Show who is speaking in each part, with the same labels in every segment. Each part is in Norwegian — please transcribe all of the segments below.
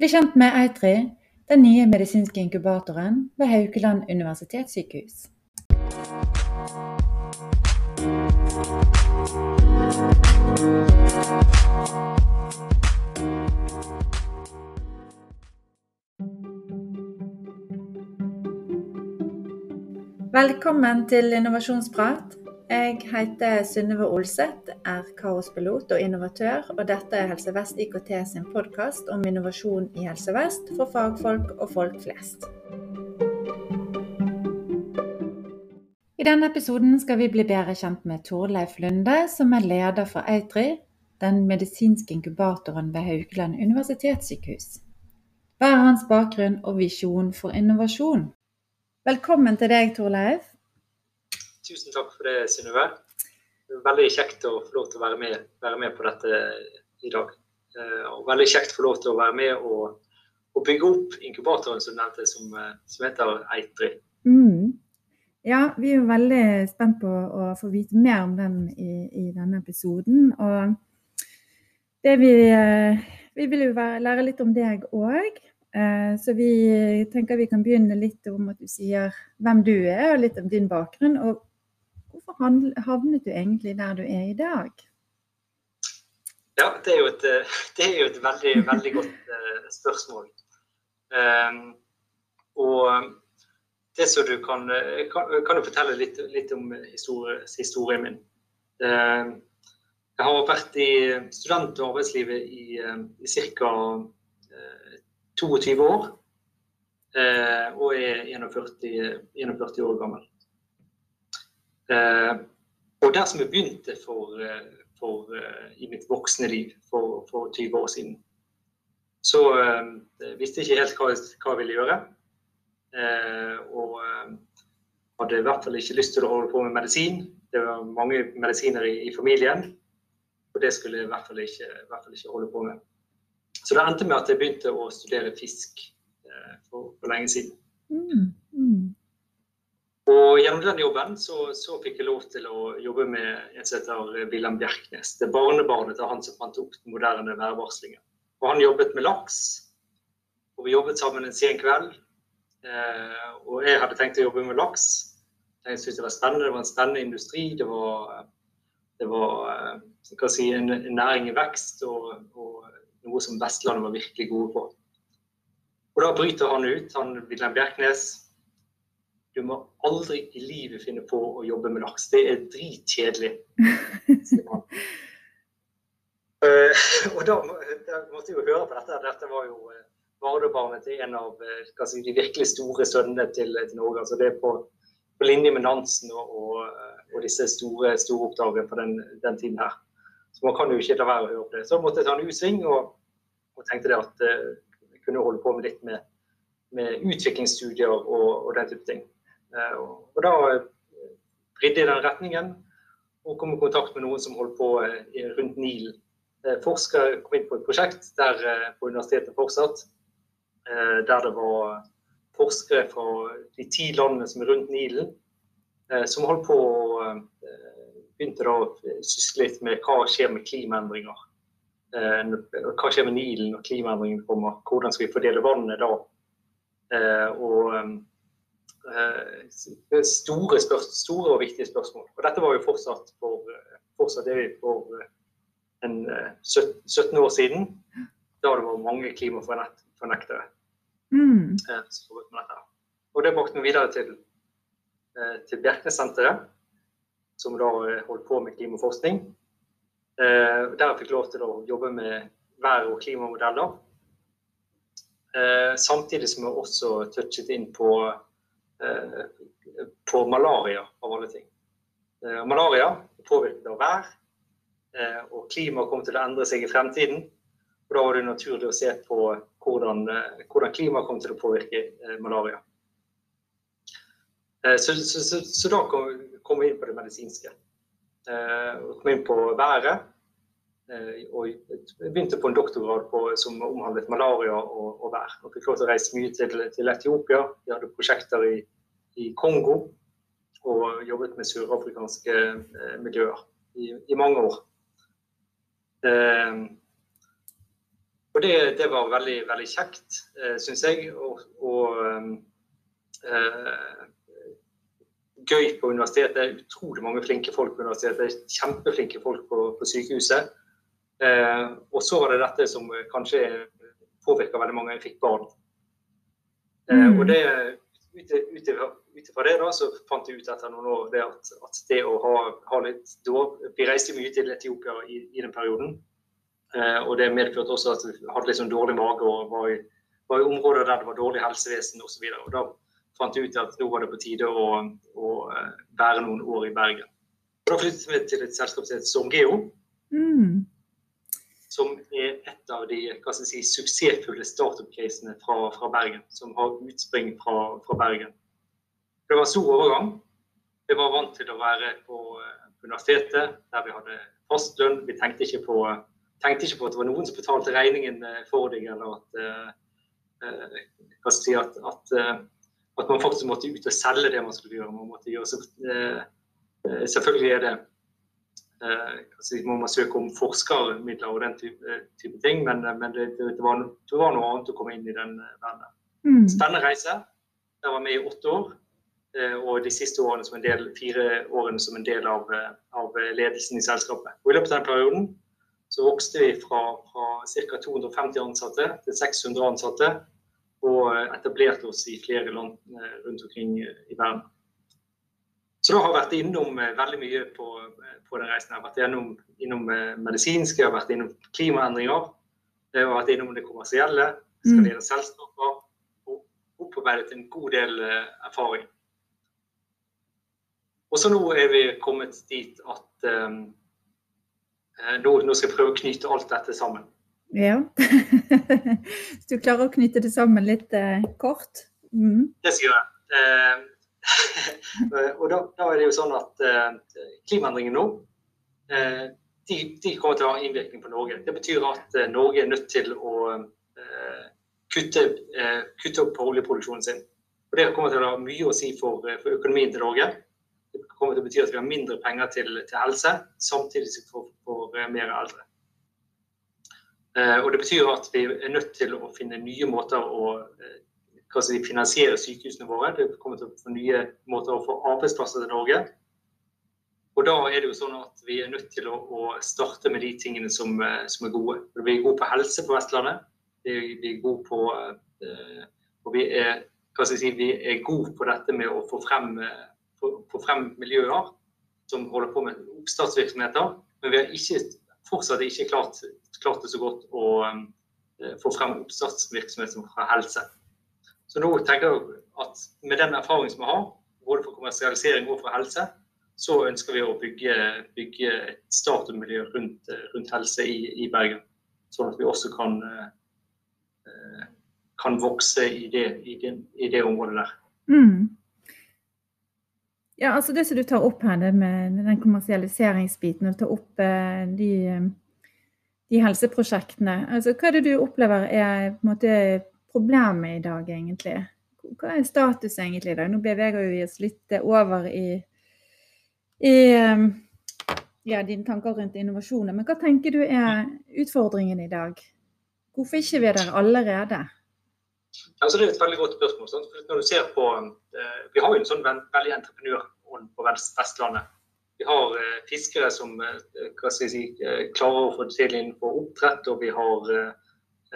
Speaker 1: Bli kjent med Eitri, den nye medisinske inkubatoren ved Haukeland universitetssykehus. Velkommen til innovasjonsprat. Jeg heter Synnøve Olseth, er kaospilot og innovatør, og dette er Helse Vest IKT sin podkast om innovasjon i Helse Vest for fagfolk og folk flest. I denne episoden skal vi bli bedre kjent med Torleif Lunde, som er leder for Eitri, den medisinske inkubatoren ved Haukeland universitetssykehus. Hva er hans bakgrunn og visjon for innovasjon? Velkommen til deg, Torleif.
Speaker 2: Tusen takk for det, Synnøve. Veldig kjekt å få lov til å være med, være med på dette i dag. Eh, og veldig kjekt å få lov til å være med og, og bygge opp inkubatoren som nevnte, som, eh, som heter Eitri.
Speaker 1: Mm. Ja, vi er veldig spent på å få vite mer om den i, i denne episoden. Og det vi, eh, vi vil jo være, lære litt om deg òg. Så vi tenker vi kan begynne litt om at du sier hvem du er, og litt om din bakgrunn. Og Hvorfor havnet du egentlig der du er i dag?
Speaker 2: Ja, det er jo et, eh, er jo et veldig, veldig godt uh, spørsmål. Um, og det som du kan, kan, kan du fortelle litt, litt om historie, historien min. Um, jeg har vært i student- og arbeidslivet i, uh, i ca. 22 år. og er 41, 41 år gammel. Eh, og der som jeg begynte for, eh, for, eh, i mitt voksne liv for, for 20 år siden, så uh, visste jeg ikke helt hva, hva jeg ville gjøre. Og hadde i hvert fall ikke lyst til å holde på med medisin. Det var mange medisiner i, i familien, og det skulle jeg i hvert fall ikke, hvert fall ikke holde på med. Så det endte med at jeg begynte å studere fisk for, for, lenge siden. Mm. Mm. Og gjennom den jobben så, så, fikk jeg lov til å jobbe med en som heter Wilhelm Bjerknes. Det er barnebarnet til han som fant opp den moderne værvarslingen. Og han jobbet med laks. Og vi jobbet sammen en sen kveld. Eh, og jeg hadde tenkt å jobbe med laks. Jeg syntes det var spennende. Det var en spennende industri. Det var, det var eh, si, en, en, næring i vekst og, og, noe som Vestlandet var virkelig gode på. Og da bryter han ut, han Wilhelm Bjerknes du må aldri i livet finne på å jobbe med laks. Det er dritkjedelig. uh, og da, da, måtte jeg jo høre på dette. Dette var jo uh, barnebarnet til en av uh, si, de virkelig store sønnene til, til, Norge. Altså det er på, på linje med Nansen og, og, og disse store, store oppdragene på den, den, tiden her. Så man kan jo ikke la være å høre på det. Så måtte jeg ta en U-sving og, og, tenkte det at jeg kunne holde på med litt med, med utviklingsstudier og, og den type ting. Eh, og da vridde jeg den retningen og kom i kontakt med noen som holdt på eh, rundt Nilen. Eh, Forskere kom inn på et prosjekt der, på universitetet fortsatt, der det var forskere fra de ti landene som er rundt Nilen, som holdt på å begynte da å sysle litt med hva skjer med klimaendringer. Hva skjer med Nilen når klimaendringene kommer? Hvordan skal vi fordele vannet da? Og Eh, store, store, og viktige spørsmål. Og dette var jo fortsatt for, fortsatt det for eh, en 17 eh, år siden, da det var mange klimafornektere. Mm. Og det brakte vi videre til, til Bjerknessenteret, som da holdt på med klimaforskning. Der jeg fikk lov til å jobbe med vær- og klimamodeller. Samtidig som jeg også touchet inn på Eh, på malaria, av alle ting. Eh, malaria påvirket av vær, eh, og klimaet kommer til å endre seg i fremtiden. Og da var det naturlig å se på hvordan, hvordan klimaet kommer til å påvirke malaria. Så, så, så, så da kom, kom, vi inn på det medisinske. Vi Kom inn på været. Og begynte på en doktorgrad på, som omhandlet malaria og, og vær. Og fikk lov til å reise mye til, til Etiopia. Vi hadde prosjekter i i Kongo og jobbet med sørafrikanske eh, miljøer i, i, mange år. Eh, Og det, det, var veldig, veldig kjekt, eh, syns jeg. Og, og eh, gøy på universitetet. Er utrolig mange flinke folk på universitetet. Kjempeflinke folk på, på sykehuset. Eh, og så var det dette som kanskje påvirka veldig mange. Jeg fikk barn. Eh, mm. og det ut ifra det da, så fant jeg ut etter noen år det at, at det å ha, ha litt Vi reiste mye til Etiopia i, i den perioden. Eh, og det medførte også at vi hadde litt sånn dårlig mage og var i, var i områder der det var dårlig helsevesen osv. Da fant jeg ut at nå var det på tide å, å eh, være noen år i Bergen. Og da flyttet vi til et selskap som heter Somgeo. Mm. Som er et av de hva skal jeg si, suksessfulle startup-casene fra, fra, Bergen. Som har utspring fra, fra, Bergen. Det var stor overgang. Vi var vant til å være på, eh, universitetet, der vi hadde fast lønn. Vi tenkte ikke på tenkte ikke på at det var noen som betalte regningen eh, for deg, eller at, uh, hva skal jeg si, at, at, at, man faktisk måtte ut og selge det man skulle gjøre. Man måtte gjøre, så, selvfølgelig er det si, må man søke om forskermidler og den type, type ting, men, men det, det, var, det, var, noe annet å komme inn i den verden. Mm. Spennende reise. Jeg var med i åtte år. Og de siste årene som en del, fire årene som en del av, av ledelsen i selskapet. Og I løpet av den perioden så vokste vi fra, fra ca. 250 ansatte til 600 ansatte. Og etablerte oss i flere land eh, rundt omkring i verden. Så da har jeg vært innom eh, veldig mye på, på den reisen. Jeg har vært gjennom, innom eh, medisinske, jeg har vært innom klimaendringer. Jeg har vært innom det kommersielle, skalere mm. selskaper. Og opparbeidet en god del erfaring. Og så nå er vi kommet dit at um, Eh, nå, nå, skal jeg prøve å knyte alt dette sammen.
Speaker 1: Ja. Hvis du klarer å knytte det sammen litt uh, kort?
Speaker 2: Mm. Det skal jeg gjøre. Eh, og da, da, er det jo sånn at eh, klimaendringene nå eh, de, de, kommer til å ha innvirkning på Norge. Det betyr at eh, Norge er nødt til å kutte, kutte, opp på oljeproduksjonen sin. Og Det kommer til å ha mye å si for, for økonomien til Norge. Det kommer til å bety at vi har mindre penger til, til helse, samtidig som vi får, får eh, mer eldre. Eh, og Det betyr at vi er nødt til å finne nye måter å eh, si, finansierer sykehusene våre. Det kommer til å få nye måter å få arbeidsplasser til Norge. Og da er det jo sånn at vi er nødt til å, å starte med de tingene som, som, er gode. Vi er gode på helse på Vestlandet. Vi, vi er gode på og vi er, si, vi er gode på dette med å få frem få frem miljøer som holder på med oppstartsvirksomheter. Men vi har ikke, fortsatt ikke klart, klart, det så godt å um, få frem oppstartsvirksomhet som fra helse. Så nå tenker jeg at med den erfaringen som vi har, både for kommersialisering og for helse, så ønsker vi å bygge, bygge et startup-miljø rundt, rundt, helse i, i, Bergen. Sånn at vi også kan, eh, kan vokse i det, i, det, i det området der. Mm.
Speaker 1: Ja, altså Det som du tar opp her, det med den kommersialiseringsbiten, og tar opp eh, de, de, helseprosjektene. Altså, Hva er det du opplever er måte, problemet i dag, egentlig? Hva er status egentlig i dag? Nå beveger vi oss litt over i, i ja, dine tanker rundt innovasjoner. Men hva tenker du er utfordringen i dag? Hvorfor ikke vi er der allerede?
Speaker 2: Altså, det er et veldig godt spørsmål. Sånn. når du ser på, eh, Vi har jo en sånn veldig entreprenørånd på Vestlandet. Vi har eh, fiskere som eh, si, eh, klarer å få det til innenfor oppdrett, og vi har, eh,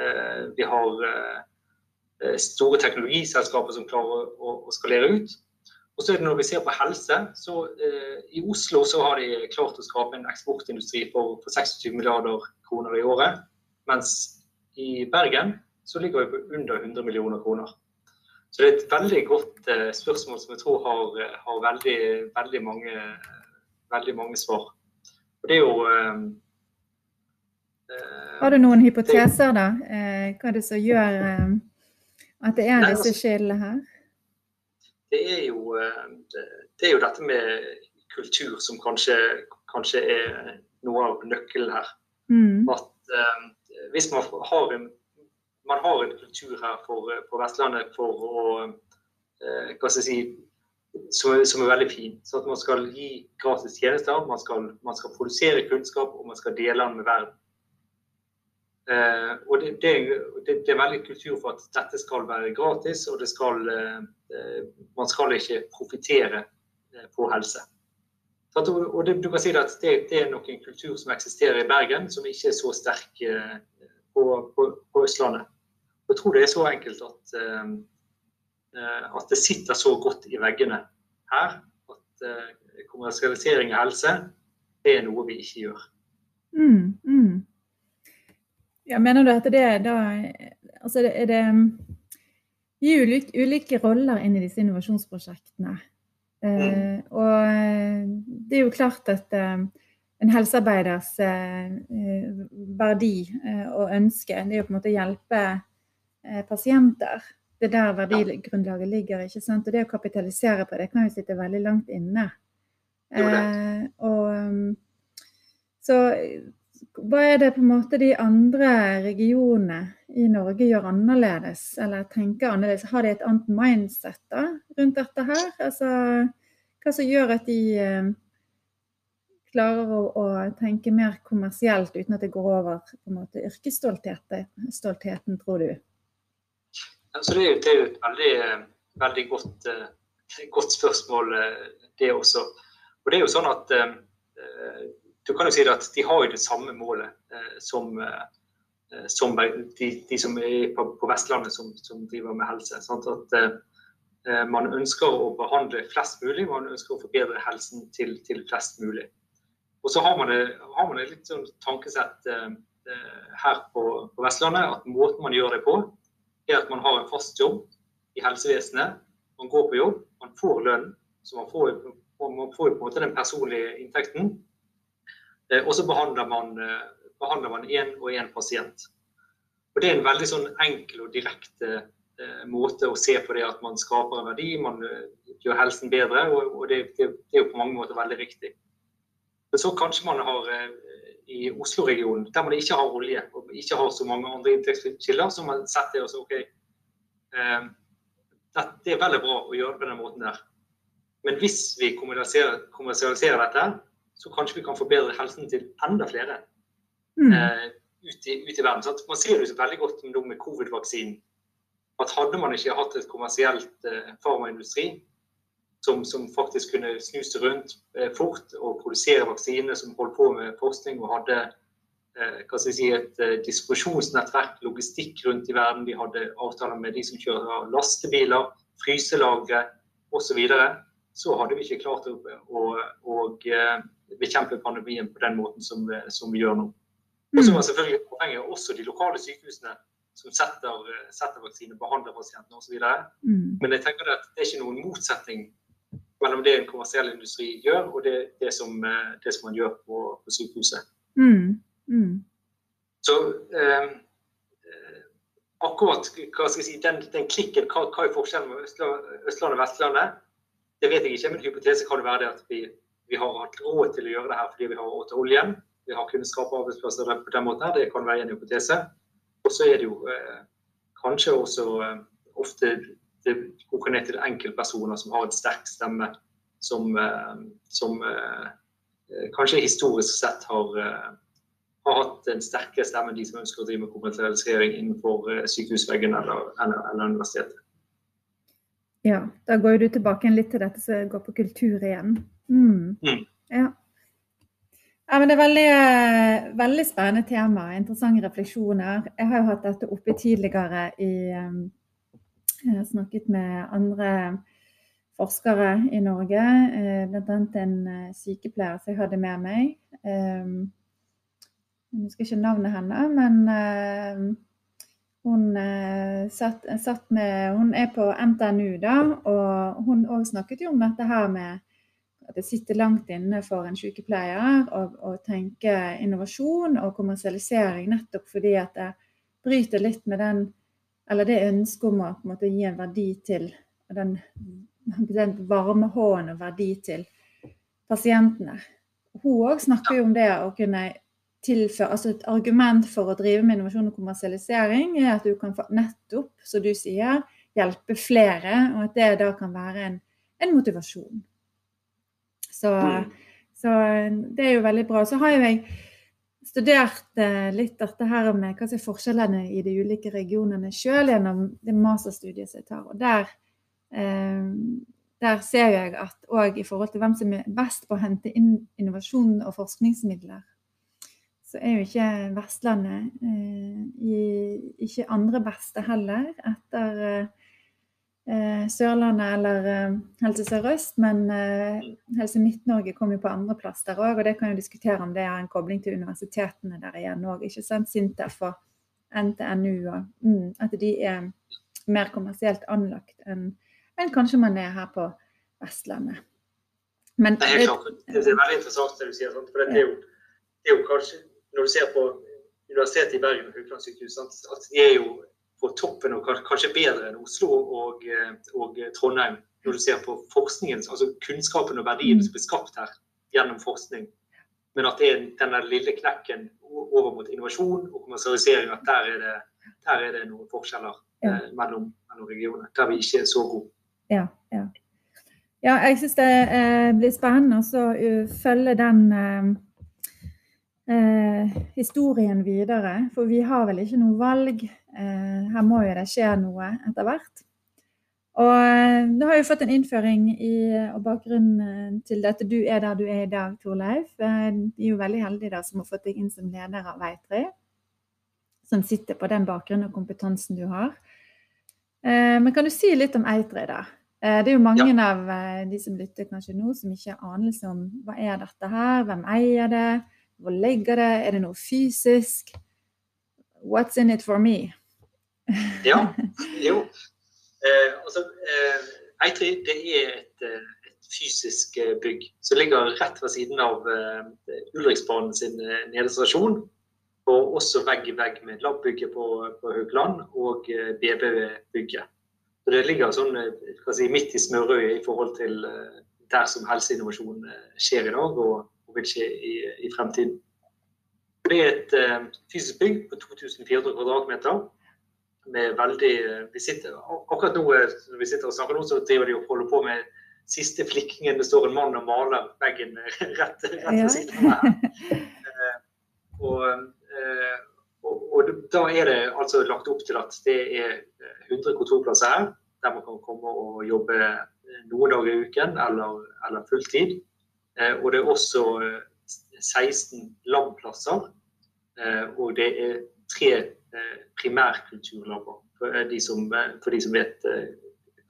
Speaker 2: eh, vi har store teknologiselskaper som klarer å, å, skalere ut. Og så er det Når vi ser på helse, så i Oslo så har de klart å skape en eksportindustri for, for 26 milliarder kroner i året. Mens i Bergen så ligger vi på under 100 millioner kroner. Så det er et veldig godt eh, spørsmål som jeg tror har, eh, har veldig, veldig, mange, veldig, mange, svar. Og det er jo eh,
Speaker 1: eh Har du noen hypoteser, da? Eh, hva er det som gjør eh, at det er disse altså- skillene her?
Speaker 2: Det er, jo, det, det er jo dette med kultur som kanskje, kanskje er noe av nøkkelen her. Mm. At hvis man har en man har en kultur her for, på Vestlandet for å eh, hva skal jeg si, som, som, er veldig fin. Så at man skal gi gratis tjenester, man skal, man skal, produsere kunnskap og man skal dele den med verden. Eh, og det, det, det, er veldig kultur for at dette skal være gratis, og skal, eh, man skal ikke profitere eh, på helse. Og det, du kan si at det, er nok en kultur som eksisterer i Bergen, som ikke er så sterk eh, på, på, på Østlandet. Jeg tror det er så enkelt at, eh, at det sitter så godt i veggene her at eh, kommersialisering av helse er noe vi ikke gjør.
Speaker 1: Mm, mm. Ja, mener du at det er da Altså er det Gi ulike, ulike roller inn i disse innovasjonsprosjektene. Mm. Uh, og eh, det er jo klart at uh, en helsearbeiders uh, verdi og ønske det er jo på en måte å hjelpe pasienter. Det er der verdigrunnlaget ligger. ikke sant? Og det å kapitalisere på det kan jo sitte veldig langt inne. og um, så hva er det på en måte de andre regionene i Norge gjør annerledes, eller tenker annerledes? Har de et annet mindset da, rundt dette her? Altså, hva som gjør at de eh, klarer å, å, tenke mer kommersielt uten at det går over på en måte yrkesstoltheten, tror du?
Speaker 2: Altså, det, er jo, det er jo et veldig, veldig godt, uh, godt, spørsmål, uh, det også. Og det er jo sånn at uh, du kan jo si at de har jo det samme målet eh, som, eh, som de, de, som er på, på Vestlandet som, som, driver med helse. Sant? At eh, Man ønsker å behandle flest mulig, man ønsker å forbedre helsen til, til flest mulig. Og så har man, det, litt sånn tankesett her på, på, Vestlandet at måten man gjør det på, er at man har en fast jobb i helsevesenet. Man går på jobb, man får lønn, så man får, man får på en måte den personlige inntekten. Eh, og så behandler man, eh, behandler én og én pasient. Og Det er en veldig sånn enkel og direkte eh, måte å se på det at man skaper en verdi, man gjør helsen bedre. Og, det, det, det, er jo på mange måter veldig riktig. Men så kanskje man har i Oslo-regionen, der man ikke har olje og ikke har så mange andre inntektskilder, så man setter også OK, det er veldig bra å gjøre det på den måten der. Men hvis vi kommersialiserer, kommersialiserer dette, så kanskje vi kan forbedre helsen til enda flere mm. uh, ut, i, ut, i, verden. Så man ser det så veldig godt med, med covid-vaksinen. At hadde man ikke hatt et kommersielt uh, farmaindustri som, som, faktisk kunne snuse rundt uh, fort og produsere vaksiner, som holdt på med forskning og hadde hva skal jeg si, et distribusjonsnettverk, logistikk rundt i verden. De hadde avtaler med de som kjører lastebiler, fryselagre osv. Så, videre, så hadde vi ikke klart å, å, å bekjempe pandemien på den måten som, som vi gjør nå. Og så er selvfølgelig avhengig av også de lokale sykehusene som setter, setter vaksine, behandler pasientene osv. Mm. Men jeg tenker at det er ikke noen motsetning mellom det en kommersiell industri gjør, og det, det, som, det som, man gjør på, på sykehuset. Mm. Mm. Så eh, akkurat hva skal jeg si, den, den klikken, hva, hva, er forskjellen med Østlandet og Vestlandet, det vet jeg ikke. Men hypotese kan det være det at vi vi har hatt råd til å gjøre det her fordi vi har råd til oljen. Vi har kunnet skape arbeidsplasser på den måten. her, Det kan være en hypotese. Og så er det jo eh, kanskje også eh, ofte det koker ned til enkeltpersoner som har en sterk stemme, som, eh, som eh, kanskje historisk sett har, eh, har hatt en sterkere stemme enn de som ønsker å drive med kommersialisering innenfor eh, sykehusveggen eller, eller, eller universitetet.
Speaker 1: Ja, da går du tilbake litt til dette som går på kultur igjen. Mm. Mm. Ja. ja. men Det er veldig, veldig, spennende tema. Interessante refleksjoner. Jeg har jo hatt dette oppe tidligere i um, Jeg har snakket med andre forskere i Norge, eh, bl.a. en eh, sykepleier som jeg hadde med meg. Um, jeg husker ikke navnet henne, men hun, satt, satt med, hun er på NTNU, da, og hun òg snakket jo om dette her med at det sitter langt inne for en sykepleier å tenke innovasjon og kommersialisering, nettopp fordi at det bryter litt med den, eller det ønsket om å en måte, gi en verdi til den, den varme hånden og verdi til pasientene. Hun òg snakker jo om det å kunne tilføre altså Et argument for å drive med innovasjon og kommersialisering er at du kan få nettopp, som du sier, hjelpe flere, og at det da kan være en, en motivasjon. Så, mm. så, det er jo veldig bra. Så har jo jeg studert eh, litt dette her med hva som er forskjellene i de ulike regionene sjøl gjennom det masterstudiet som jeg tar. Og der, eh, der ser jeg at òg i forhold til hvem som er best på å hente inn innovasjon og forskningsmidler, så er jo ikke Vestlandet eh, ikke andre beste heller, etter eh, Eh, Sørlandet eller eh, Helse Sør-Øst, men eh, Helse Midt-Norge kom jo på andreplass der òg. Og det kan jo diskutere om det er en kobling til universitetene der igjen òg. Ikke sant? Sintef og NTNU og mm, at de er mer kommersielt anlagt enn en kanskje man er her på Vestlandet.
Speaker 2: Men, det er klart. Det er veldig interessant det du sier. For det er, jo, det er jo kanskje, Når du ser på Universitetet i Bergen og Haukeland at de er jo på toppen og kanskje bedre enn Oslo og, eh, og, Trondheim når du ser på forskningen, altså kunnskapen og verdien som blir skapt her gjennom forskning. Men at det er denne lille knekken over mot innovasjon og kommersialisering, at der er det, der er det noen forskjeller ja. eh, mellom, mellom regionene. Der vi ikke er så gode.
Speaker 1: Ja, ja. ja jeg syns det eh, blir spennende å følge den eh, historien videre. For vi har vel ikke noe valg. Eh, her må jo det skje noe etter hvert. Og nå har vi fått en innføring i og bakgrunnen til dette du er der du er i dag, Torleif. Eh, vi er jo veldig heldige da, som har fått deg inn som leder av Veitri. Som sitter på den bakgrunnen og kompetansen du har. Eh, men kan du si litt om Eitri, da? Det er jo mange ja. av de som lytter kanskje nå, som ikke har anelse om hva er dette her, hvem eier det, hvor ligger det? Er det noe fysisk? What's in it for me?
Speaker 2: ja, jo. Eh, altså, eh, Eitri det er et, eh, et, fysisk eh, bygg som ligger rett ved siden av eh, Ulriksbanen sin eh, nedestasjon. Og også vegg i vegg med labbygget på, på Haugland og BB-bygget. Så Det ligger sånn, si, midt i smørøyet i forhold til der som helseinnovasjon skjer i dag. og vil skje i, i fremtiden. Det er et uh, fysisk bygg på 2400 kvadratmeter. Med veldig, uh, vi sitter, akkurat nå eh, når vi sitter og snakker nå, så driver de og holder på med siste flikkingen. Det står en mann og maler veggen rett, rett ved siden av. Uh, og, og, og, da er det altså lagt opp til at det er 100 kontorplasser her, der man kan komme og jobbe noen dager i uken eller, eller fulltid. Eh, og det er også 16 eh, labplasser. Eh, og det er tre primærkulturlaber, for de, som, for de som vet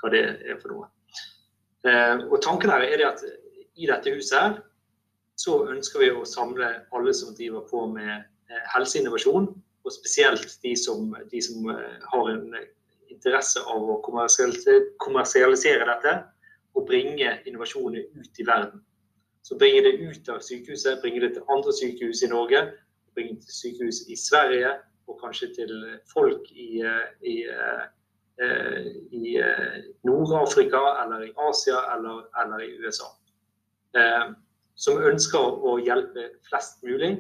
Speaker 2: hva det er for noe. Og tanken her er at i dette huset her, så ønsker vi å samle alle som driver på med helseinnovasjon, og spesielt de som, de som har en interesse av å kommersialisere dette og bringe innovasjoner ut i verden. Så bringer det ut av sykehuset, bringer det til andre sykehus i Norge, bringer det til sykehus i Sverige og kanskje til folk i, eh, i, eh, i eh, Nord-Afrika eller i Asia eller, eller, i USA. Som ønsker å hjelpe flest mulig,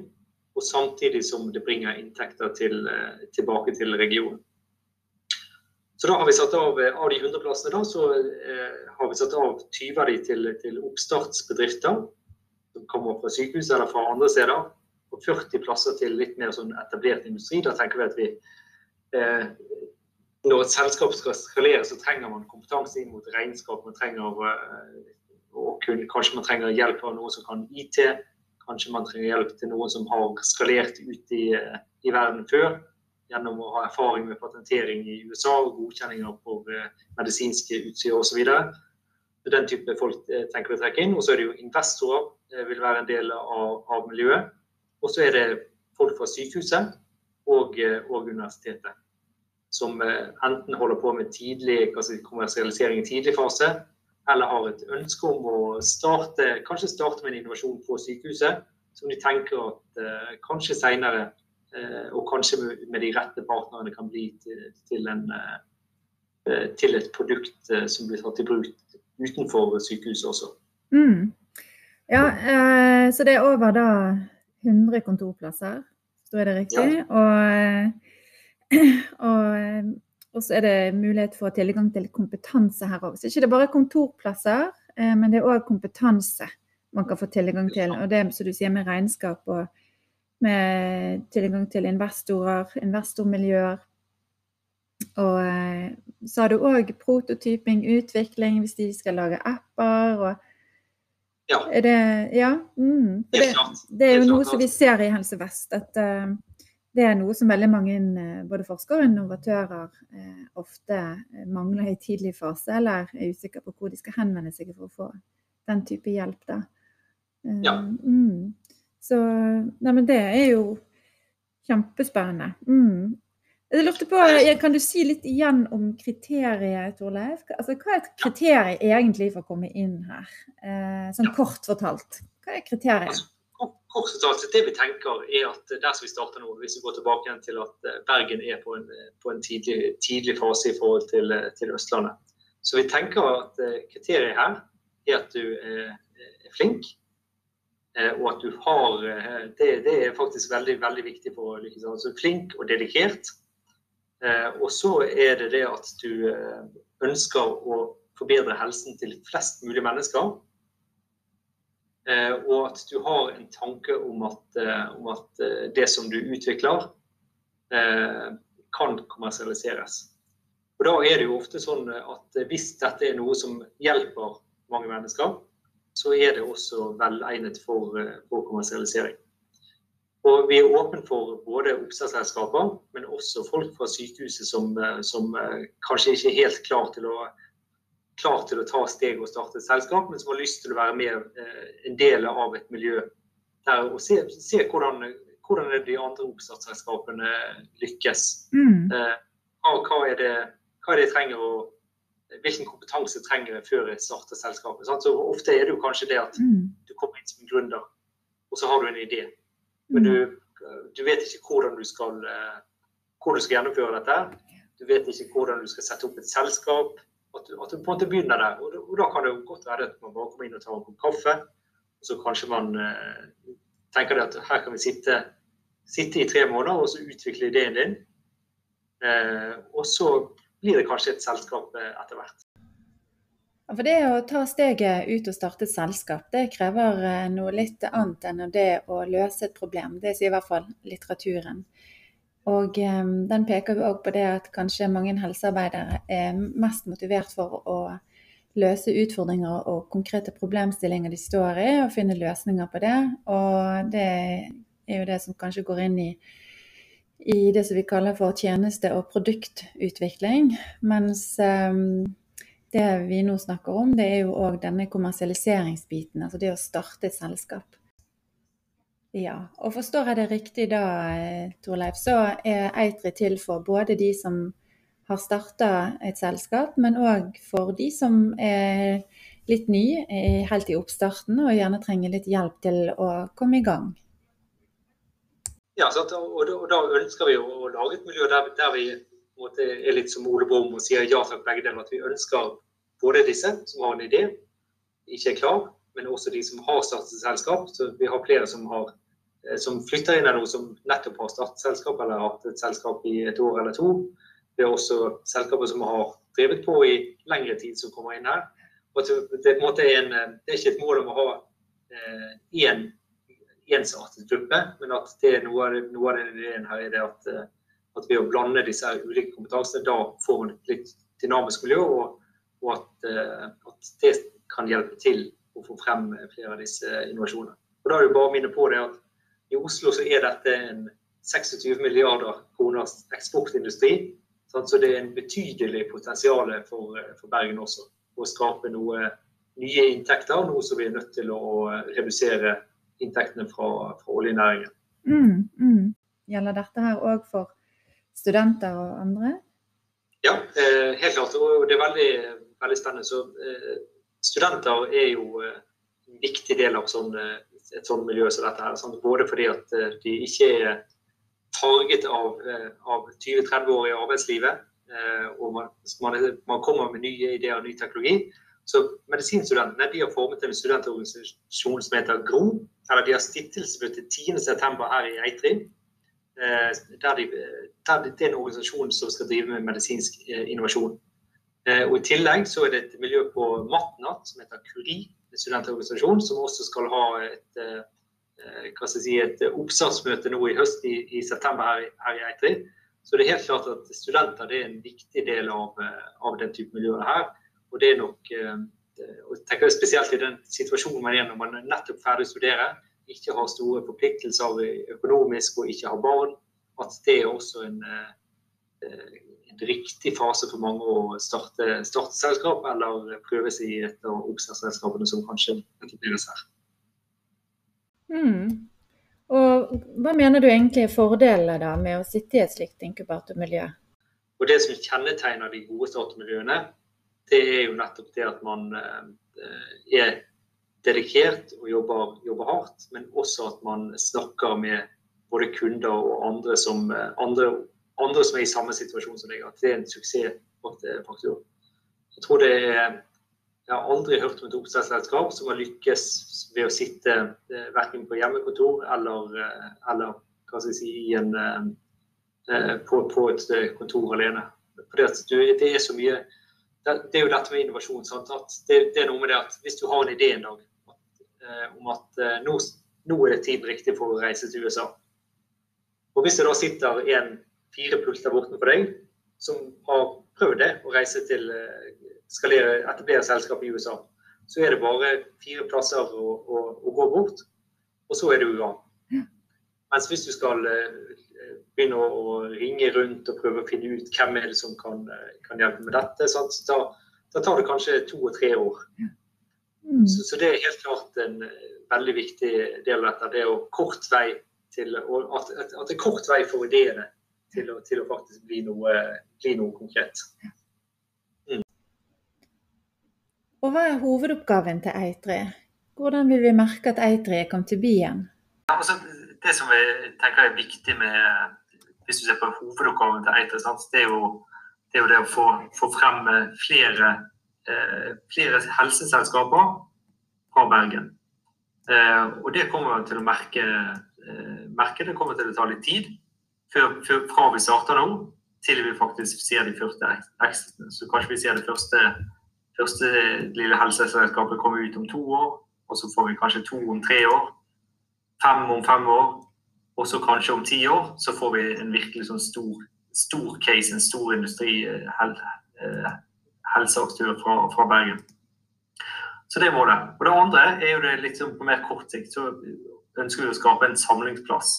Speaker 2: og samtidig som det bringer inntekter til, tilbake til regionen. Så da har vi satt av, av de 100 plassene da, så eh, har vi satt av 20 av de til, til, oppstartsbedrifter som kommer fra sykehus eller fra andre steder. Og 40 plasser til litt mer sånn etablert industri. Da tenker vi at vi eh, når et selskap skal skalere, så trenger man kompetanse inn mot regnskap. Man trenger, eh, kunne, kanskje man trenger hjelp av noen som kan IT. Kanskje man trenger hjelp til noen som har skalert ut i, eh, i verden før gjennom å ha erfaring med patentering i USA og godkjenninger for eh, medisinske utstyr osv. Den type folk eh, tenker vi å trekke inn. Og så er det jo investorer eh, vil være en del av, av miljøet. Og så er det folk fra sykehuset og, og universitetet. Som enten holder på med tidlig kommersialisering i tidlig fase, eller har et ønske om å starte, kanskje starte med en innovasjon på sykehuset, som de tenker at kanskje seinere og kanskje med de rette partnerne kan bli til, en, eh, til et produkt eh, som blir tatt i bruk utenfor sykehuset også.
Speaker 1: Mm. Ja, eh, så det er over da 100 kontorplasser, så er det riktig. Ja. Og, og, og, så er det mulighet for tilgang til kompetanse her òg. Så ikke det bare kontorplasser, eh, men det er òg kompetanse man kan få tilgang til. Og det som du sier med regnskap og med tilgang til investorer, investormiljøer. Og eh, så har du òg prototyping, utvikling, hvis de skal lage apper. og
Speaker 2: Ja.
Speaker 1: er det, ja, mm, det, det er jo noe som vi ser i Helse Vest. At uh, det er noe som veldig mange eh, både forskere og innovatører uh, ofte mangler i tidlig fase, eller er usikre på hvor de skal henvende seg for å få den type hjelp. Da. Uh,
Speaker 2: Ja.
Speaker 1: Mm. Så nei, men det er jo kjempespennende. Mm. Jeg lurte på, Kan du si litt igjen om kriteriet, Torleif? Altså, hva er et kriterium egentlig for å komme inn her? Eh, sånn
Speaker 2: Ja.
Speaker 1: kort fortalt. Hva er kriteriet?
Speaker 2: Altså, Kort kort fortalt, det vi tenker er at der som vi starter nå, hvis vi går tilbake igjen til at eh, Bergen er på en, på en tidlig, tidlig fase i forhold til, eh, til Østlandet. Så vi tenker at eh, kriteriet her er at du er, er flink, og at du har eh, det, det er faktisk veldig, veldig viktig for å lykkes. Altså flink og dedikert. Eh, Og så er det det at du eh, ønsker å forbedre helsen til flest mulig mennesker. Eh, og at du har en tanke om at, eh, om at eh, det som du utvikler, eh, kan kommersialiseres. Og Da er det jo ofte sånn at eh, hvis dette er noe som hjelper mange mennesker, så er det også velegnet for, eh, for kommersialisering. Og Vi er åpne for både oppstartsselskaper, men også folk fra sykehuset som, eh, som eh, kanskje ikke er helt klar til å klar til å ta steg og starte et selskap, men som har lyst til å være med en del av et miljø der og se, se hvordan, hvordan de andre oppstartsselskapene lykkes.
Speaker 1: Mm.
Speaker 2: Eh, hva, hva, er det, hva er det jeg trenger å Hvilken kompetanse trenger jeg før jeg starter selskapet? Sant? Så Ofte er det jo kanskje det at
Speaker 1: Mm.
Speaker 2: du kommer inn som en gründer, og så har du en idé. Men
Speaker 1: Mm.
Speaker 2: du, du vet ikke hvordan du skal, eh, hvordan du skal gjennomføre dette. Du vet ikke hvordan du skal sette opp et selskap. At du, at du på en måte begynner der. Og, og da kan det jo godt være at man bare kommer inn og tar en kopp kaffe. Og så kanskje man eh, tenker det at her kan vi sitte, sitte i tre måneder og så utvikle ideen din. Eh, og så blir det kanskje et selskap eh, etter hvert.
Speaker 1: For det å ta steget ut og starte et selskap, det krever eh, noe litt annet enn det å løse et problem. Det sier i hvert fall litteraturen. Og eh, den peker jo òg på det at kanskje mange helsearbeidere er mest motivert for å løse utfordringer og konkrete problemstillinger de står i, og finne løsninger på det. Og det er jo det som kanskje går inn i, i det som vi kaller for tjeneste- og produktutvikling. Mens eh, det vi nå snakker om, det er jo òg denne kommersialiseringsbiten, altså det å starte et selskap. Ja, og forstår jeg det riktig da, eh, Torleif, så er Eitri til for både de som har starta et selskap, men òg for de som er litt ny, er helt i oppstarten og gjerne trenger litt hjelp til å komme i gang.
Speaker 2: Ja? Og, da- og da ønsker vi å, lage et miljø der, der vi måte, er litt som Ole Brumm og sier ja takk begge deler. At vi ønsker både disse som har en idé, ikke er klar, men også de som har startet selskap. Så vi har flere som, har, eh, som flytter inn her nå, som nettopp har startet selskap eller har hatt et selskap i et år eller to. Vi har også selskaper som har drevet på i lengre tid, som kommer inn her. Og det, det, er en eh, det er ikke et mål om å ha én ensartet gruppe, men at det er noe av, det- noe av den ideen her er det at, eh, at ved å blande disse ulike kompetansene, da får man et litt dynamisk miljø, og, og at, eh, at det kan hjelpe til å få frem flere av disse innovasjonene. Og Da er det bare å minne på det at i Oslo så er dette en 26 milliarder kroners eksportindustri. Så det er en betydelig potensial for, for Bergen også. Å skape noe nye inntekter, noe som vi er nødt til å redusere inntektene fra, fra oljenæringen.
Speaker 1: Mm, mm. Gjelder dette her òg for studenter og andre?
Speaker 2: Ja, eh, helt klart. Og det er veldig, veldig spennende. Så eh, studenter er jo eh, en viktig del av sånn, eh, et sånt miljø som dette her. Sånn, Både fordi at eh, de ikke er farget av, eh, av 20-30 år i arbeidslivet, eh, og man, man, man kommer med nye ideer og ny teknologi. Så Medisinstudentene de har formet en studentorganisasjon som heter GRO. eller De har stiftelsesmøte 10.9. her i Eitri. Eh, det er en organisasjon som skal drive med medisinsk eh, innovasjon. Eh, og I tillegg så er det et miljø på Matnat som heter Curie, en studentorganisasjon, som også skal ha et, hva skal jeg si, et oppstartsmøte nå i høst i, i september her, her i Eitri. Så det er helt klart at studenter er en viktig del av, av den type miljøer her. Og det er nok og tenker Spesielt i den situasjonen man er når man er nettopp ferdig å studere, ikke har store forpliktelser økonomisk og ikke har barn, at det er også en, en riktig fase for mange å starte, starte selskap eller prøve seg i et av oppstartsselskapene som kanskje etableres her.
Speaker 1: Mm. Og hva mener du egentlig er fordelene da med å sitte i et slikt inkubatormiljø?
Speaker 2: Og Det som kjennetegner de gode startmiljøene, det er jo nettopp det at man eh, er dedikert og jobber, jobber, hardt, men også at man snakker med både kunder og andre som, eh, andre, andre som er i samme situasjon som deg. At det er en suksessfaktor. Jeg tror det er jeg har aldri hørt om et oppstartsselskap som har lykkes ved å sitte eh, verken på hjemmekontor eller, eller hva skal jeg si, en, på, på, et kontor alene. Fordi du, det er så mye det, det, er jo dette med innovasjon. Det, det, er noe med det at Hvis du har en idé en dag om at nå, nå er det tiden riktig for å reise til USA, og hvis det da sitter en fire pulter bortenfor deg som har prøvd det, å reise til skalere, etablere selskap i USA, så er det bare fire plasser å, å, å gå bort, og så er i gang. Mens hvis du skal uh, begynne å, å, ringe rundt og prøve å finne ut hvem er det som kan, uh, kan hjelpe med dette, da, da, tar det kanskje to og tre år. Mm. Så, så, det er helt klart en uh, veldig viktig del av dette. Det er kort vei til, at, at, det er kort vei for ideene til å, til å faktisk bli noe, bli noe konkret.
Speaker 1: Og hva er hovedoppgaven til Eitri? Hvordan vil vi merke at Eitri er kommet til byen?
Speaker 2: Ja, altså, det som jeg tenker er viktig med hvis du ser på hovedoppgaven til Eiter, det er, jo, det, er jo det å få, få frem eh, flere, eh, flere, helseselskaper fra Bergen. Eh, og det kommer vi til å merke, merke, Det kommer til å ta litt tid før, før, fra vi starter nå, til vi faktisk ser de første exitene. Så kanskje vi ser det første første lille helseselskapet komme ut om to år, og så får vi kanskje to om tre år. Fem om fem år, og så kanskje om ti år så får vi en virkelig sånn stor, stor case, en stor industri eh, hel, eh, helseaktør fra, fra, Bergen. Så det er målet. Og det andre er jo det litt sånn på mer kort sikt. Så ønsker vi å skape en samlingsplass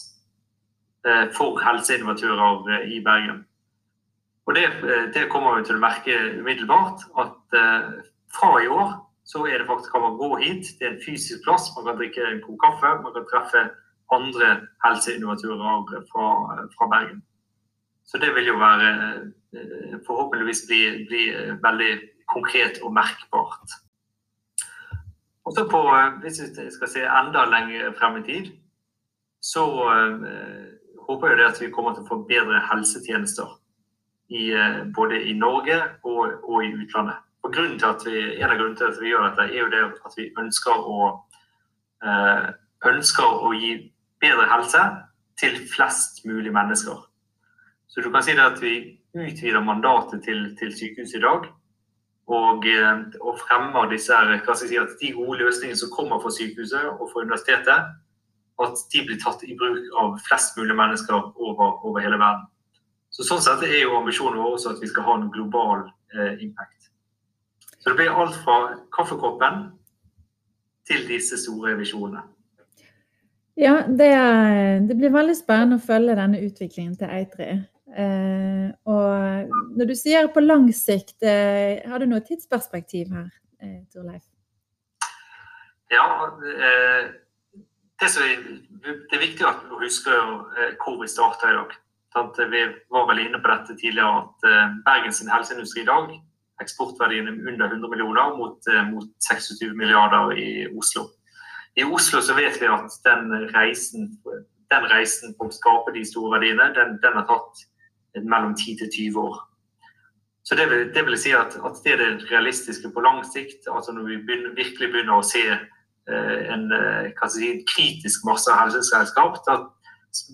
Speaker 2: eh, for helseinnovatører i Bergen. Og det, det, kommer vi til å merke umiddelbart. At fra i år så er det faktisk kan man gå hit. Det er en fysisk plass. Man kan drikke en god kaffe. Man kan treffe andre helseinnovatører fra, fra Bergen. Så det vil jo være eh, forhåpentligvis bli, bli veldig konkret og merkbart. Og så på, Hvis vi skal se enda lenger frem i tid, så håper jeg at vi kommer til å få bedre helsetjenester i, eh, både i Norge og, og i utlandet. Og vi, en av grunnene til at vi gjør dette, er jo det at vi ønsker å, eh, ønsker å gi bedre helse til flest mulig mennesker. Så du kan si det at vi utvider mandatet til, til sykehuset i dag. Og, eh, og fremmer disse si, at de gode løsningene som kommer fra sykehuset og fra universitetet, at de blir tatt i bruk av flest mulig mennesker over, over hele verden. Så Sånn sett er jo ambisjonen vår også at vi skal ha en global eh, impact. Så det blir alt fra kaffekoppen til disse store visjonene.
Speaker 1: Ja, det, det, blir veldig spennende å følge denne utviklingen til Eitri. Eh, og når du sier på lang sikt, eh, har du noe tidsperspektiv her, eh, Torleif?
Speaker 2: Ja, eh, det, det, er, viktig at du husker eh, hvor vi starta i dag. Vi var vel inne på dette tidligere at eh, Bergens helseindustri i dag, eksportverdien er under 100 millioner mot, eh, mot 26 milliarder i Oslo. I Oslo så vet vi at den reisen, den reisen på å skape de store verdiene, den, den har tatt mellom 10 til 20 år. Så det vil, det vil si at, at, det er det realistiske på lang sikt. altså Når vi begynner, virkelig begynner å se eh, en, si, kritisk masse av helseselskap, da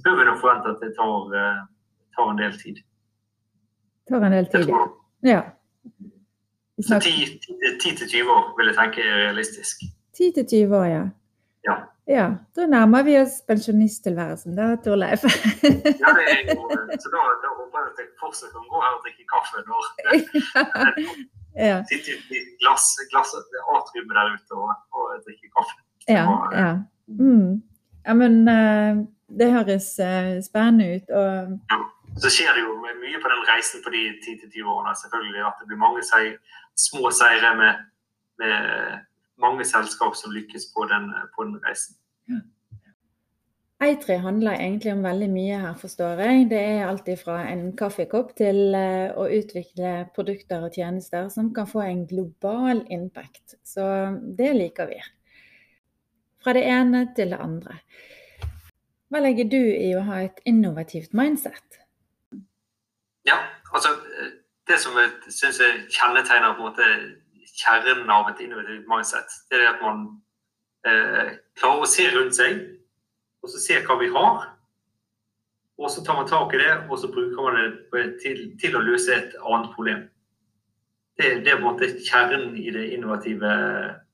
Speaker 2: bør vi nok forvente at det tar, eh, tar en del tid.
Speaker 1: Tar en del tid, ja.
Speaker 2: Så 10-20 år vil jeg tenke er realistisk.
Speaker 1: 10-20 år, ja.
Speaker 2: ja.
Speaker 1: Ja, da nærmer vi oss pensjonisttilværelsen da, Torleif.
Speaker 2: ja, det er jo, så da, da håper jeg at jeg fortsatt kan gå her og drikke kaffe når ja. sitter i glass, glass atriumet der ute og, og drikke kaffe.
Speaker 1: Ja, ja. Mm. ja men uh, det høres uh, spennende ut. Og...
Speaker 2: Ja. Så skjer det jo mye på den reisen på de 10-20 årene. selvfølgelig, At det blir mange seier, små seire med, med, mange selskap som lykkes på den, på den reisen.
Speaker 1: Eitri handler egentlig om veldig mye her, forstår jeg. Det er alt fra en kaffekopp til uh, å utvikle produkter og tjenester som kan få en global impact. Så det liker vi. Fra det ene til det andre. Hva legger du i å ha et innovativt mindset?
Speaker 2: Ja, altså Det som jeg syns kjennetegner kjernen av et innovativt mindset, det er at man eh, klarer å se rundt seg, og så se hva vi har. Og så tar man tak i det, og så bruker man det til, til å løse et annet problem. Det, det er på en måte kjernen i det innovative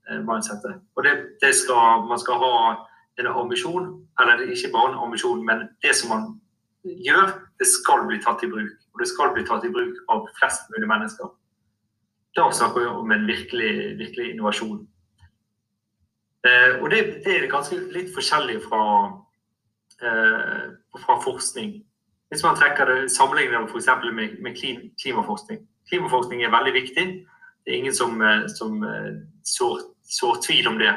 Speaker 2: eh, mindsettet. Og det, det skal, man skal ha en ambisjon, eller ikke bare en ambisjon, men det som man gjør, det skal bli tatt i bruk. Og det skal bli tatt i bruk av flest mulig mennesker. Da snakker vi om en virkelig, virkelig innovasjon. Eh, og det, det, er ganske litt forskjellig fra, eh, fra forskning. Hvis man trekker det, sammenligner det f.eks. med, klimaforskning. Klimaforskning er veldig viktig. Det er ingen som, eh, som eh, sår, sår tvil om det.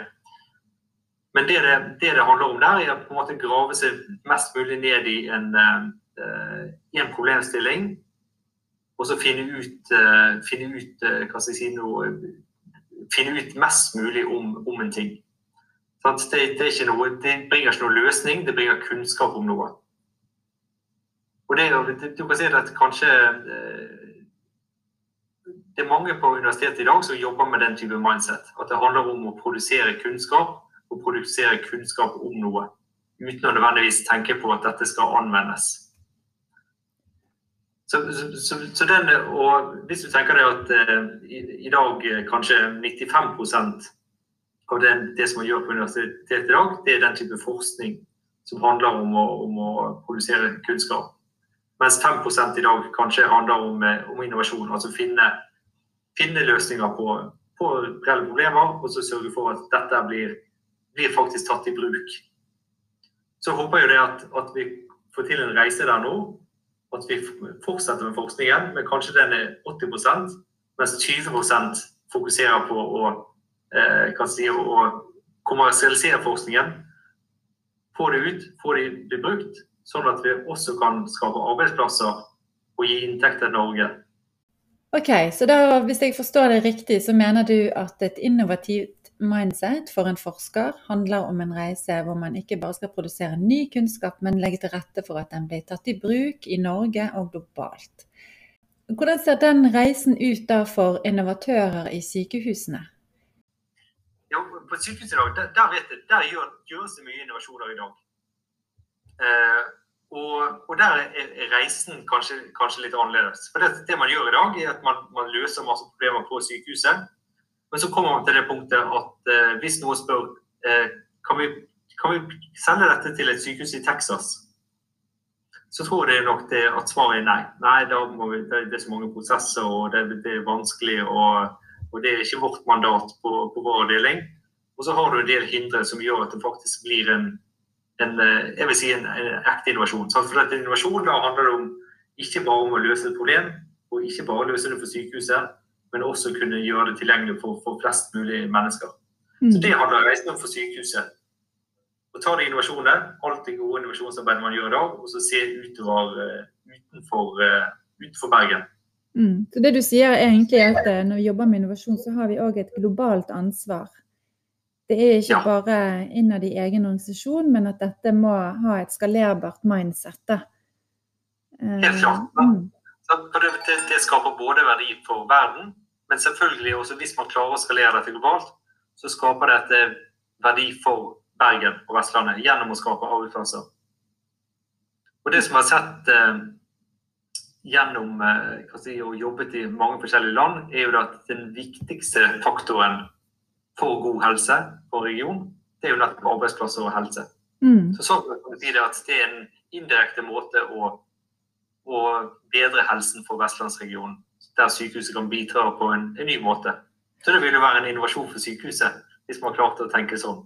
Speaker 2: Men det det, det det, handler om der, er å grave seg mest mulig ned i en, en problemstilling. Og så finne ut, uh, finne ut uh, hva skal jeg si nå finne ut mest mulig om, om en ting. Det, det, ikke noe, det, bringer ikke noen løsning, det bringer kunnskap om noe. Og det, du kan si at kanskje Det er mange på universitetet i dag som jobber med den type mindset. At det handler om å produsere kunnskap og produsere kunnskap om noe, uten å nødvendigvis tenke på at dette skal anvendes. Så, så, så den, og Hvis du tenker deg at eh, i, i, dag eh, kanskje 95 av det, det, som man gjør på universitetet i dag, det er den type forskning som handler om å, om å produsere kunnskap. Mens 5 i dag kanskje handler om, eh, om innovasjon. Altså finne, finne løsninger på, på reelle problemer, og så sørge for at dette blir blir faktisk tatt i bruk. Så håper jeg det at, at vi får til en reise der nå. At vi fortsetter med forskningen, men kanskje den er 80% mens 20% fokuserer på å, eh, si, å kommersialisere forskningen. Få det ut, få det bli brukt, sånn at vi også kan skape arbeidsplasser og gi inntekter til Norge.
Speaker 1: Ok, så da, Hvis jeg forstår det riktig, så mener du at et innovativt mindset for en forsker handler om en reise hvor man ikke bare skal produsere ny kunnskap, men legge til rette for at den blir tatt i bruk i Norge og globalt. Hvordan ser den reisen ut da for innovatører i sykehusene?
Speaker 2: Ja, på sykehuset i dag, der, der, vet jeg, der gjør, gjøres det mye innovasjoner i dag. Eh, og, og, der er reisen kanskje, kanskje litt annerledes. For det, det, man gjør i dag, er at man, man løser masse problemer på sykehuset. Men så kommer man til det punktet at eh, hvis noen spør eh, kan, vi, kan vi sende dette til et sykehus i Texas, så tror jeg nok det at svaret er nei. Nei, vi, det, er så mange prosesser, og det, det er vanskelig. Og, og, det er ikke vårt mandat på, på vår avdeling. Og så har du en del hindre som gjør at det faktisk blir en, en eh, jeg vil si en, en ekte innovasjon. For dette innovasjon da handler det om ikke bare om å løse et problem, og ikke bare løse det for sykehuset, men også kunne gjøre det tilgjengelig for, for flest mulig mennesker. Mm. Så Det handler reisen om for sykehuset. Å ta de innovasjonene, alt det gode innovasjonsarbeidet man gjør i dag, og så se utover uh, utenfor, uh, utenfor, Bergen.
Speaker 1: Mm. Så Det du sier er egentlig at uh, når vi jobber med innovasjon, så har vi òg et globalt ansvar. Det er ikke ja. bare innad i egen organisasjon, men at dette må ha et skalerbart mindset. Da.
Speaker 2: Helt klart. Mm. Det, det, skaper både verdi for verden, men selvfølgelig også hvis man klarer å skalere dette globalt, så skaper dette verdi for Bergen og Vestlandet gjennom å skape arbeidsplasser. Og det som jeg har sett eh, gjennom eh, si, og jobbet i mange forskjellige land, er jo at den viktigste faktoren for god helse for region, det er jo nettopp arbeidsplasser og helse.
Speaker 1: Mm.
Speaker 2: Så sånn kan vi si det at det er en indirekte måte å, å bedre helsen for vestlandsregionen, der sykehuset kan bidra på en, en ny måte. Så det vil jo være en innovasjon for sykehuset, hvis man klarte å tenke sånn.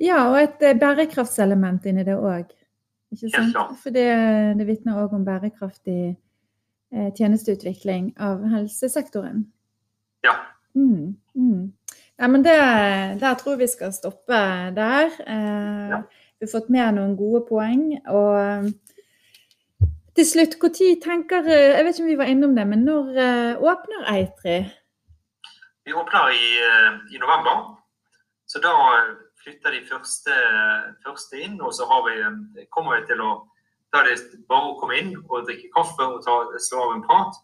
Speaker 1: Ja, og et eh, bærekraftselement inni det òg.
Speaker 2: Klart.
Speaker 1: For det, det vitner òg om bærekraftig eh, tjenesteutvikling av helsesektoren.
Speaker 2: Ja.
Speaker 1: Mm, mm. Ja, men det, der tror vi skal stoppe der. Eh,
Speaker 2: Ja.
Speaker 1: Vi har fått med noen gode poeng. Og til slutt, hvor tid tenker eh, Jeg vet ikke om vi var innom det, men når eh, åpner Eitri?
Speaker 2: Vi åpner i, eh, i november, så da flytter de første, første inn. Og så vi, kommer vi til å Da er det bare å komme inn og drikke kaffe og ta, slå av en prat.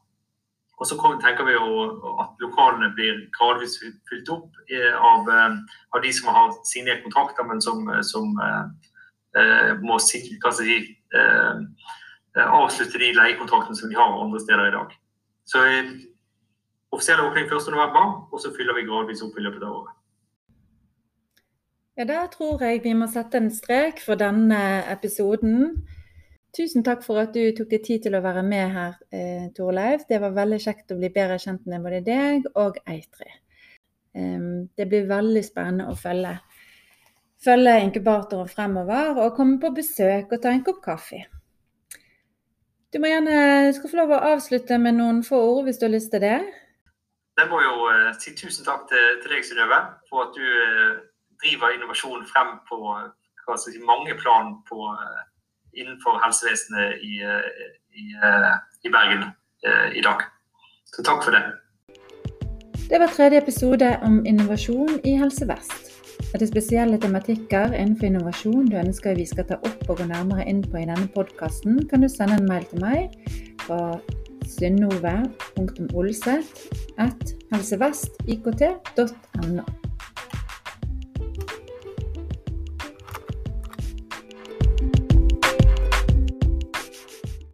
Speaker 2: Og så kommer, tenker vi jo at lokalene blir gradvis fylt- opp av, av de som har signert kontrakter, men som, som eh, må sikre, hva skal jeg si, eh, avslutte de leiekontraktene som de har andre steder i dag. Så eh, offisiell åpning 1.11, og så fyller vi gradvis opp i løpet av året.
Speaker 1: Ja, da tror jeg vi må sette en strek for denne episoden. Tusen takk for at du tok deg tid til å være med her, eh, Torleif. Det var veldig kjekt å bli bedre kjent med både deg og Eitri. Det blir veldig spennende å følge, følge inkubatoren fremover og komme på besøk og ta en kopp kaffe. Du må gjerne, skal få lov å avslutte med noen få ord hvis du har lyst til det.
Speaker 2: Jeg må jo eh, si tusen takk til, til deg, Synnøve, for at du eh, driver innovasjon frem på si, mange plan på, eh, innenfor helsevesenet i, i, i Bergen i dag. Så takk for det.
Speaker 1: Det var tredje episode om innovasjon i Helse Vest. Er det spesielle tematikker innenfor innovasjon du ønsker vi skal ta opp og gå nærmere inn på i denne podkasten, kan du sende en mail til meg på synnove.olseth at helsevestikt.no.